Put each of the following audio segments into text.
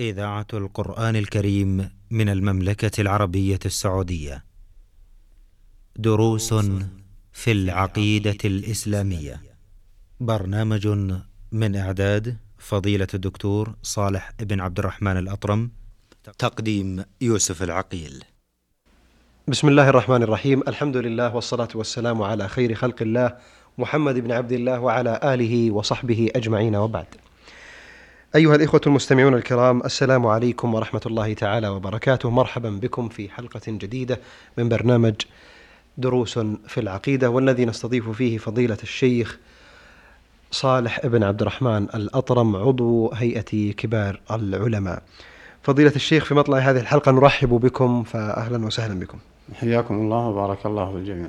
إذاعة القرآن الكريم من المملكة العربية السعودية. دروس في العقيدة الإسلامية. برنامج من إعداد فضيلة الدكتور صالح بن عبد الرحمن الأطرم. تقديم يوسف العقيل. بسم الله الرحمن الرحيم الحمد لله والصلاة والسلام على خير خلق الله محمد بن عبد الله وعلى آله وصحبه أجمعين وبعد أيها الإخوة المستمعون الكرام السلام عليكم ورحمة الله تعالى وبركاته. مرحبا بكم في حلقة جديدة من برنامج دروس في العقيدة والذي نستضيف فيه فضيلة الشيخ صالح بن عبد الرحمن الأطرم عضو هيئة كبار العلماء. فضيلة الشيخ في مطلع هذه الحلقة نرحب بكم فأهلا وسهلا بكم. حياكم الله وبارك الله في الجميع.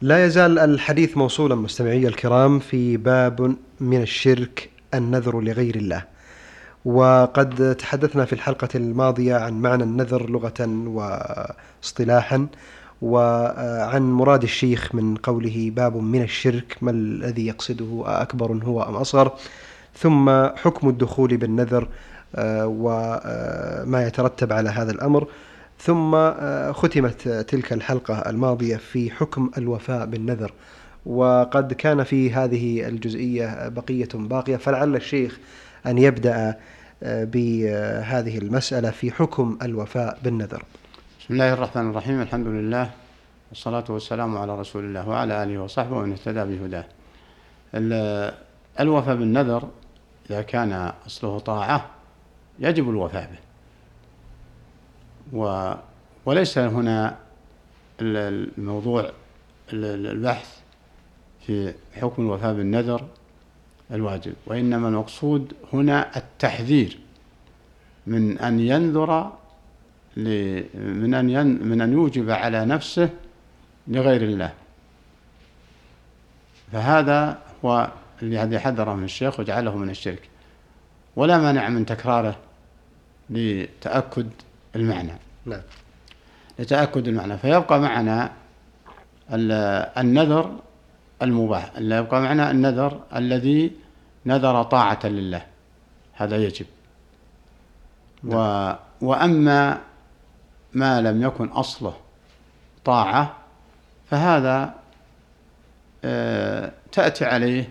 لا يزال الحديث موصولا مستمعي الكرام في باب من الشرك النذر لغير الله. وقد تحدثنا في الحلقة الماضية عن معنى النذر لغة واصطلاحا وعن مراد الشيخ من قوله باب من الشرك ما الذي يقصده أكبر هو أم أصغر؟ ثم حكم الدخول بالنذر وما يترتب على هذا الأمر. ثم ختمت تلك الحلقة الماضية في حكم الوفاء بالنذر. وقد كان في هذه الجزئية بقية باقية فلعل الشيخ أن يبدأ بهذه المسألة في حكم الوفاء بالنذر. بسم الله الرحمن الرحيم. الحمد لله والصلاة والسلام على رسول الله وعلى آله وصحبه ومن اهتدى بهداه. الوفاء بالنذر إذا كان أصله طاعة يجب الوفاء به. وليس هنا الموضوع البحث في حكم الوفاء بالنذر الواجب وإنما المقصود هنا التحذير من أن ينذر من أن ين من أن يوجب على نفسه لغير الله. فهذا هو الذي حذره من الشيخ وجعله من الشرك. ولا مانع من تكراره لتأكد المعنى. نعم. لتأكد المعنى. فيبقى معنا النذر المباح. يبقى معنا النذر الذي نذر طاعة لله. هذا يجب. نعم. و وأما ما لم يكن أصله طاعة فهذا تأتي عليه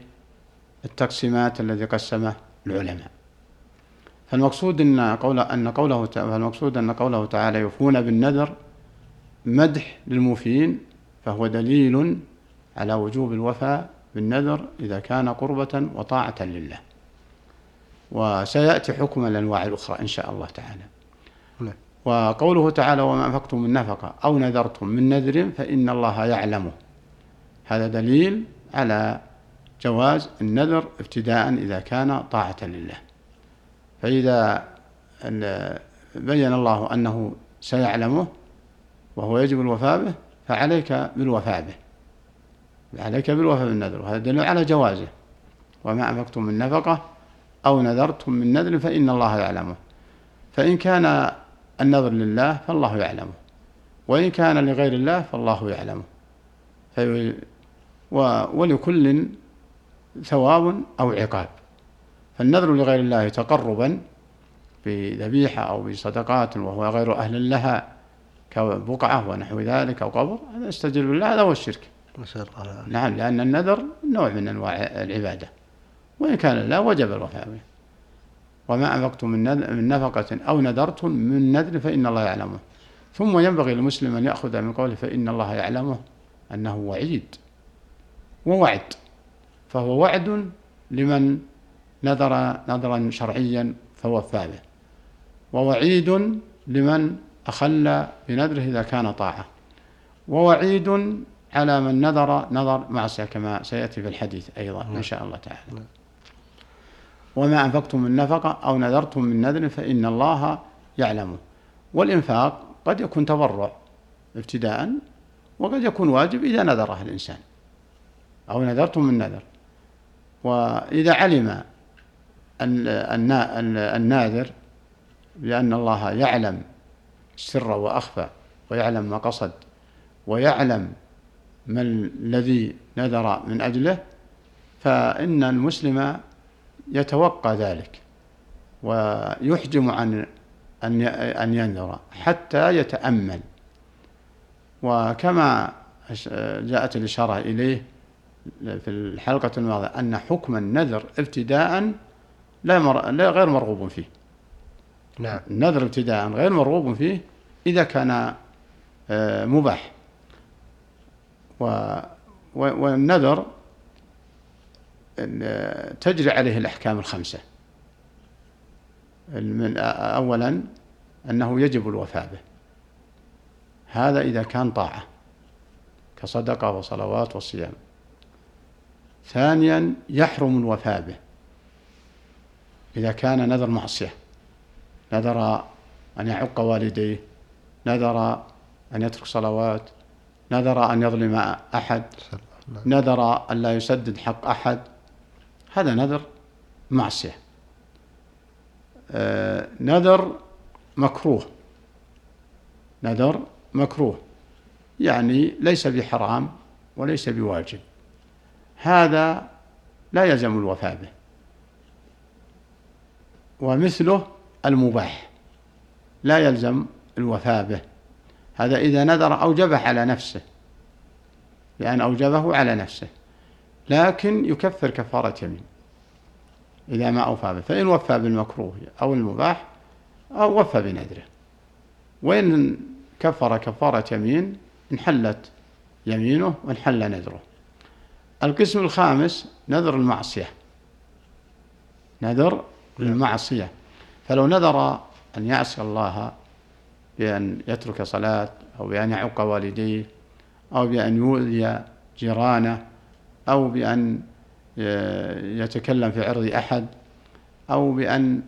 التقسيمات الذي قسمه العلماء. فالمقصود إن قول أن قوله فالمقصود أن قوله تعالى يوفون بالنذر مدح للموفين فهو دليل على وجوب الوفاء بالنذر إذا كان قربة وطاعة لله. وسيأتي حكم الأنواع الأخرى إن شاء الله تعالى. نعم. وقوله تعالى وما أنفقتم من نفقة أو نذرتم من نذر فإن الله يعلمه. هذا دليل على جواز النذر ابتداء إذا كان طاعة لله. فإذا بين الله أنه سيعلمه وهو يجب الوفاء به فعليك بالوفاء به. عليك بالوفاء بالنذر وهذا دليل على جوازه. وما أنفقتم من نفقة أو نذرتم من نذر فإن الله يعلمه. فإن كان النذر لله فالله يعلمه. وإن كان لغير الله فالله يعلمه. في ولكل ثواب أو عقاب. فالنذر لغير الله تقربا بذبيحة أو بصدقات وهو غير أهل لها كبقعة ونحو ذلك أو قبر هذا يستجل بالله هذا هو الشرك. نعم لأن النذر نوع من أنواع العبادة. وإن كان لا وجب الوفاء به. وما أنفقتم من نفقة أو نذرتم من نذر فإن الله يعلمه. ثم ينبغي للمسلم أن يأخذ من قوله فإن الله يعلمه أنه وعيد. ووعد فهو وعد لمن نذر نذرا شرعيا فوفى به. ووعيد لمن أخل بنذره إذا كان طاعة. ووعيد على من نذر نذر معصية كما سيأتي في الحديث أيضا إن شاء الله تعالى. وما أنفقتم من نفقة أو نذرتم من نذر فإن الله يعلمه والإنفاق قد يكون تبرع ابتداء وقد يكون واجب إذا نذره الإنسان. أو نذرتم من نذر. وإذا علم الناذر بأن الله يعلم السر وأخفى ويعلم ما قصد ويعلم ما الذي نذر من أجله فإن المسلم يتوقى ذلك ويحجم عن أن ينذر حتى يتأمل. وكما جاءت الإشارة إليه في الحلقة الماضية أن حكم النذر ابتداء لا, مر... لا غير مرغوب فيه. نعم. النذر ابتداء غير مرغوب فيه إذا كان آه، مباح. والنذر تجري عليه الأحكام الخمسة. من أولا أنه يجب الوفاء به. هذا إذا كان طاعة كصدقة وصلوات وصيام ثانيا يحرم الوفاء به. إذا كان نذر معصية نذر أن يعق والديه نذر أن يترك صلوات نذر أن يظلم أحد نذر أن لا يسدد حق أحد. هذا نذر معصية. آه، نذر مكروه. نذر مكروه. يعني ليس بحرام وليس بواجب. هذا لا يلزم الوفاء به. ومثله المباح. لا يلزم الوفاء به. هذا إذا نذر أوجبه على نفسه لأن أوجبه على نفسه لكن يكفر كفارة يمين إذا ما أوفى به. فإن وفى بالمكروه أو المباح أو وفى بنذره. وإن كفر كفارة يمين انحلت يمينه وانحل نذره. القسم الخامس نذر المعصية. نذر المعصية. فلو نذر أن يعصي الله بأن يترك صلاة أو بأن يعق والديه أو بأن يؤذي جيرانه أو بأن يتكلم في عرض أحد أو بأن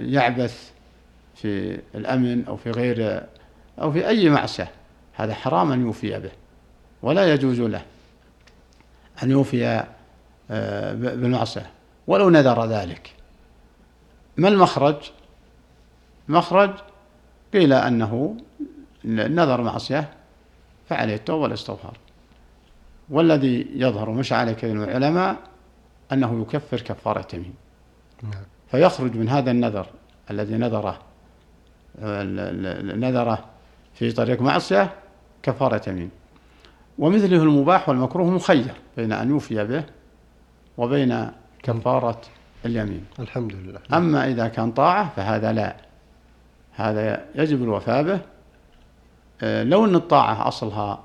يعبث في الأمن أو في غير أو في أي معصية. هذا حرام أن يوفي به ولا يجوز له أن يوفي آه، بالمعصية. ولو نذر ذلك. ما المخرج؟ مخرج قيل أنه نذر معصية فعليه التوبة والاستغفار. والذي يظهر مش عليه كثير من العلماء أنه يكفر كفارة يمين نعم. فيخرج من هذا النذر الذي نذره نذره في طريق معصية كفارة يمين ومثله المباح والمكروه مخير بين أن يوفي به وبين كفارة اليمين. الحمد لله. أما إذا كان طاعة فهذا لا. هذا يجب الوفاء به. آه، لو أن الطاعة أصلها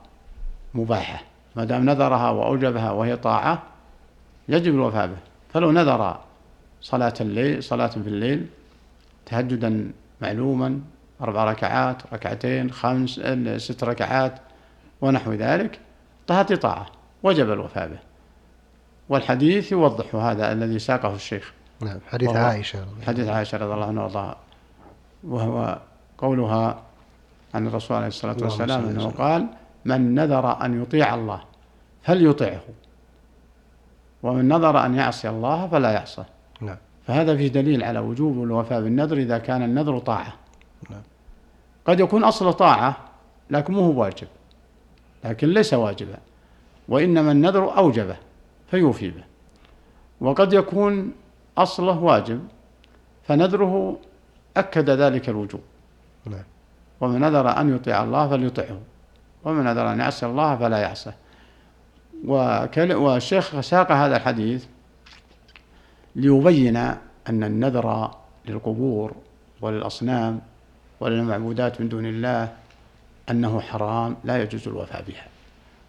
مباحة ما دام نذرها وأوجبها وهي طاعة يجب الوفاء به. فلو نذر صلاة الليل صلاة في الليل تهجدا معلوما أربع ركعات ركعتين خمس ست ركعات ونحو ذلك هذه طاعة وجب الوفاء به. والحديث يوضح هذا الذي ساقه الشيخ. نعم حديث عائشة حديث عائشة رضي الله عنها وأرضاها. وهو قولها عن الرسول عليه الصلاة والسلام أنه قال من نذر أن يطيع الله فليطعه ومن نذر أن يعصي الله فلا يعصه. نعم. فهذا فيه دليل على وجوب الوفاء بالنذر إذا كان النذر طاعة. نعم. قد يكون أصل طاعة لكن مو هو واجب لكن ليس واجبا وإنما النذر أوجبه فيوفي به. وقد يكون أصله واجب فنذره أكد ذلك الوجوب. نعم. ومن نذر أن يطيع الله فليطعه. ومن نذر أن يعصي الله فلا يعصه. والشيخ ساق هذا الحديث ليبين أن النذر للقبور وللأصنام وللمعبودات من دون الله أنه حرام لا يجوز الوفاء بها.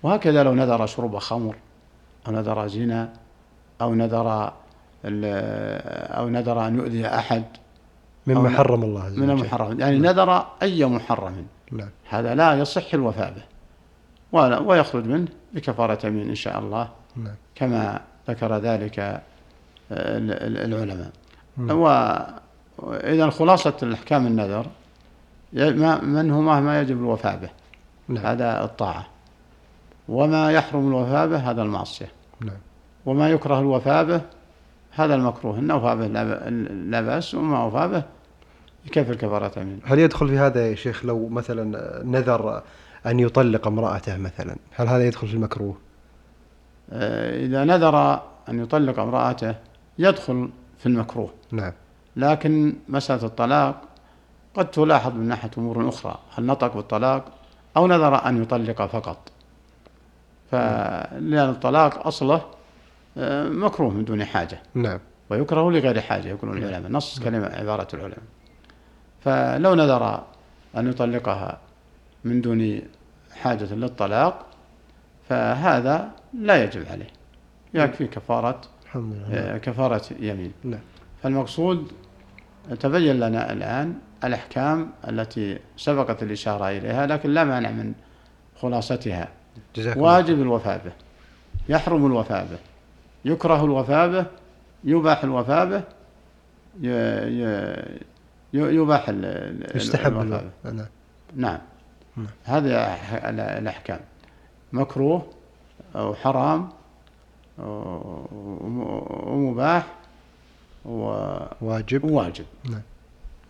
وهكذا لو نذر شرب خمر أو نذر زنا أو نذر أو نذر أن يؤذي أحد مما حرم الله عز وجل من المحرم يعني نعم. نذر أي محرم نعم. هذا لا يصح الوفاء به ويخرج منه بكفارة يمين إن شاء الله نعم. كما ذكر ذلك العلماء نعم. وإذا خلاصة الأحكام النذر من هما ما يجب الوفاء به نعم. هذا الطاعة وما يحرم الوفاء به هذا المعصية نعم. وما يكره الوفاء به هذا المكروه إن أوفى به لا بأس وما أوفى به يكفر كفارة يمين هل يدخل في هذا يا شيخ لو مثلا نذر أن يطلق امرأته مثلا؟ هل هذا يدخل في المكروه؟ آه، إذا نذر أن يطلق امرأته يدخل في المكروه. نعم. لكن مسألة الطلاق قد تلاحظ من ناحية أمور أخرى. هل نطق بالطلاق أو نذر أن يطلق فقط؟ فلأن الطلاق أصله آه، مكروه من دون حاجة. نعم. ويكره لغير حاجة يقولون العلماء. نص كلمة عبارة العلماء. فلو نذر أن يطلقها من دون حاجة للطلاق فهذا لا يجب عليه. يكفي كفارة الحمد لله. آه، كفارة يمين. نعم. فالمقصود تبين لنا الآن الأحكام التي سبقت الإشارة إليها لكن لا مانع من خلاصتها. واجب الوفاء به يحرم الوفاء به يكره الوفاء به يباح الوفاء به يباح يستحب نعم. نعم. هذه أح- ال- الأحكام. مكروه أو حرام وم- ومباح و- واجب. وواجب. نعم.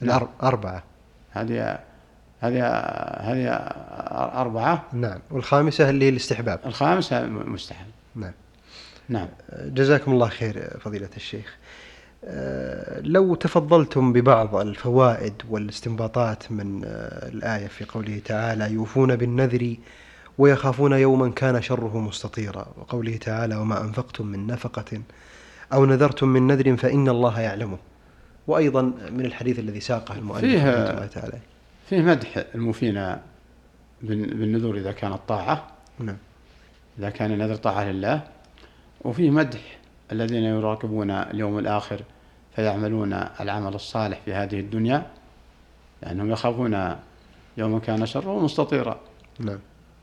نعم. الأر- أربعة. هذه هذه هذه أربعة. نعم. والخامسة اللي هي الاستحباب. الخامسة مستحب. نعم. نعم. جزاكم الله خير فضيلة الشيخ. لو تفضلتم ببعض الفوائد والاستنباطات من آه، الآية في قوله تعالى يوفون بالنذر ويخافون يوما كان شره مستطيرا وقوله تعالى وما أنفقتم من نفقة أو نذرتم من نذر فإن الله يعلمه وأيضا من الحديث الذي ساقه المؤلف فيه- الله تعالى. فيه مدح الموفين بال- بالنذور إذا كانت طاعة. نعم. إذا كان النذر طاعة لله. وفيه مدح الذين يراقبون اليوم الآخر فيعملون العمل الصالح في هذه الدنيا لأنهم يخافون يوما كان شره مستطيرا نعم.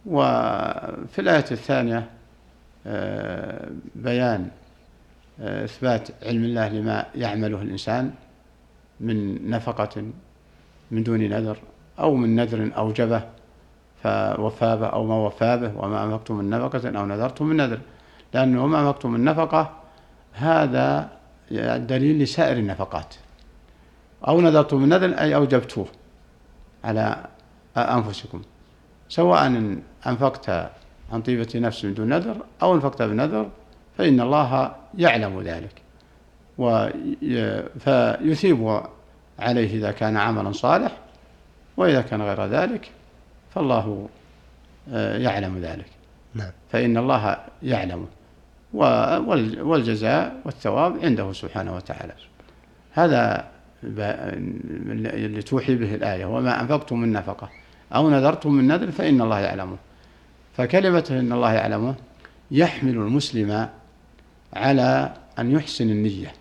وفي الآية الثانية آه، بيان آه، إثبات علم الله لما يعمله الإنسان من نفقة من دون نذر أو من نذر أوجبه فوفى به أو ما وفى به وما أنفقتم من نفقة أو نذرتم من نذر. لأنه ما أنفقتم من نفقة هذا دليل لسائر النفقات. أو نذرتم من نذر أي أوجبتوه على أنفسكم. سواء أنفقت عن طيبة نفس من دون نذر أو أنفقت بنذر فإن الله يعلم ذلك. فيثيب عليه إذا كان عملا صالح وإذا كان غير ذلك فالله آه، يعلم ذلك. نعم. فإن الله يعلمه والجزاء والثواب عنده سبحانه وتعالى. هذا اللي توحي به الآية وما أنفقتم من نفقة أو نذرتم من نذر فإن الله يعلمه فكلمة إن الله يعلمه يحمل المسلم على أن يحسن النية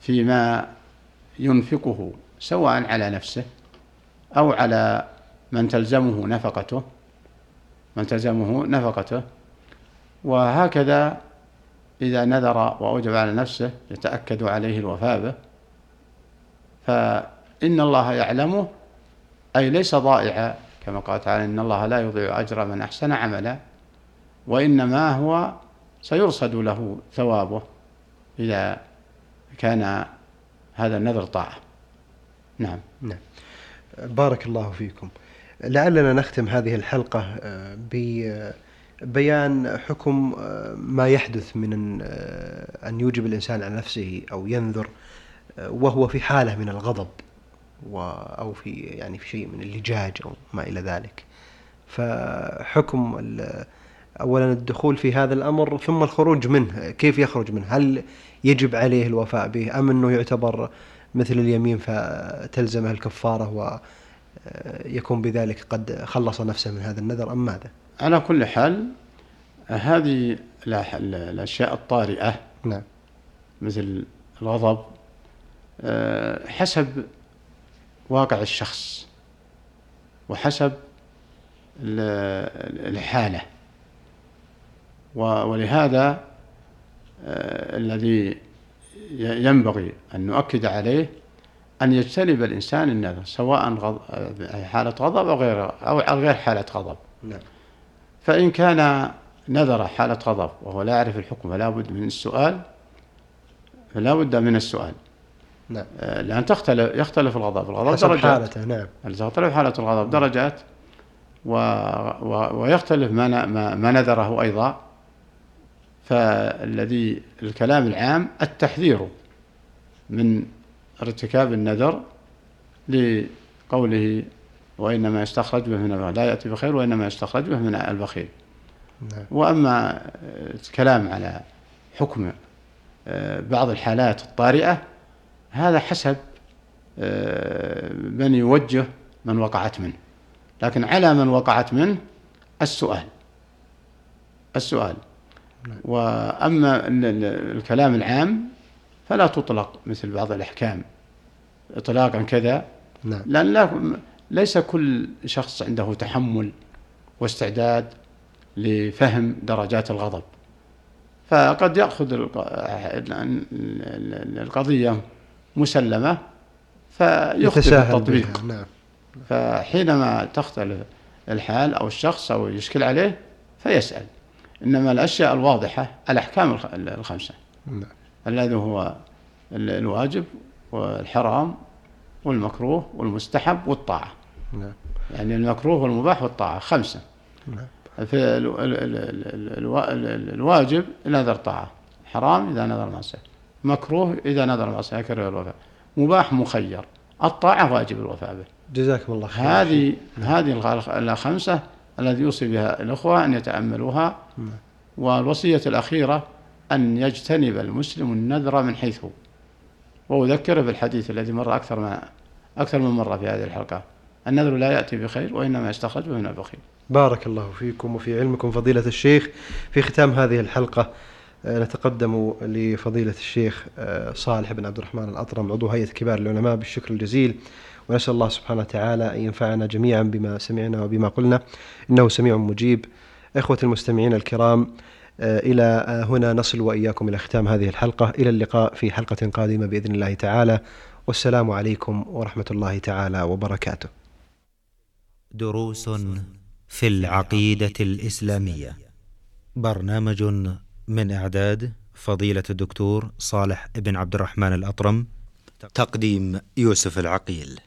فيما ينفقه سواء على نفسه أو على من تلزمه نفقته من تلزمه نفقته. وهكذا إذا نذر وأوجب على نفسه يتأكد عليه الوفاء به. فإن الله يعلمه أي ليس ضائعا كما قال تعالى إن الله لا يضيع أجر من أحسن عملا وإنما هو سيرصد له ثوابه إذا كان هذا النذر طاعة. نعم. نعم. بارك الله فيكم. لعلنا نختم هذه الحلقة آه، ببيان حكم آه، ما يحدث من آه، أن يوجب الإنسان على نفسه أو ينذر آه، وهو في حالة من الغضب و- أو في يعني في شيء من اللجاج أو ما إلى ذلك. فحكم أولا الدخول في هذا الأمر ثم الخروج منه. كيف يخرج منه؟ هل يجب عليه الوفاء به أم أنه يعتبر مثل اليمين فتلزمه الكفارة ويكون بذلك قد خلص نفسه من هذا النذر أم ماذا؟ على كل حال هذه الأشياء الطارئة. نعم. مثل الغضب آه، حسب واقع الشخص وحسب ال- الحالة. ولهذا آه، الذي ينبغي أن نؤكد عليه أن يجتنب الإنسان النذر سواء غض- حالة غضب أو غير أو غير حالة غضب. نعم. فإن كان نذر حالة غضب وهو لا يعرف الحكم فلا بد من السؤال فلا بد من السؤال. نعم. آه، لأن تختلف يختلف الغضب. الغضب حسب درجات. حالته نعم. تختلف حالة الغضب درجات. و... و... ويختلف ما, ن... ما... ما نذره أيضا. فالذي الكلام العام التحذير من ارتكاب النذر لقوله وإنما يستخرج به من البخيل. لا يأتي بخير وإنما يستخرج به من البخيل. نعم. وأما الكلام على حكم آه، بعض الحالات الطارئة هذا حسب آه، من يوجه من وقعت منه. لكن على من وقعت منه السؤال. السؤال. نعم. وأما الكلام العام فلا تطلق مثل بعض الأحكام. إطلاقا كذا. نعم. لأن لا ليس كل شخص عنده تحمل واستعداد لفهم درجات الغضب. فقد يأخذ القضية مسلمة فيخطئ التطبيق نعم. فحينما تختلف الحال أو الشخص أو يشكل عليه فيسأل. إنما الأشياء الواضحة الأحكام الخمسة. نعم. الذي هو الواجب والحرام والمكروه والمستحب والطاعة. نعم. يعني المكروه والمباح والطاعة خمسة. نعم. في الواجب نذر طاعة حرام إذا نذر معصية مكروه إذا نذر معصية يكره الوفاء. مباح مخير الطاعة واجب الوفاء به. جزاكم الله خير هذه هذه الخمسة الذي يوصي بها الأخوة أن يتأملوها. نعم. والوصية الأخيرة أن يجتنب المسلم النذر من حيث هو. وأذكره بالحديث الذي مر أكثر ما أكثر من مرة في هذه الحلقة. النذر لا يأتي بخير وإنما يستخرج من البخيل. بارك الله فيكم وفي علمكم فضيلة الشيخ. في ختام هذه الحلقة آه، نتقدم لفضيلة الشيخ آه، صالح بن عبد الرحمن الأطرم عضو هيئة كبار العلماء بالشكر الجزيل. ونسأل الله سبحانه وتعالى أن ينفعنا جميعا بما سمعنا وبما قلنا. إنه سميع مجيب. إخوة المستمعين الكرام إلى هنا نصل وإياكم إلى ختام هذه الحلقة. إلى اللقاء في حلقة قادمة بإذن الله تعالى. والسلام عليكم ورحمة الله تعالى وبركاته. دروس في العقيدة الإسلامية. برنامج من إعداد فضيلة الدكتور صالح بن عبد الرحمن الأطرم. تقديم يوسف العقيل.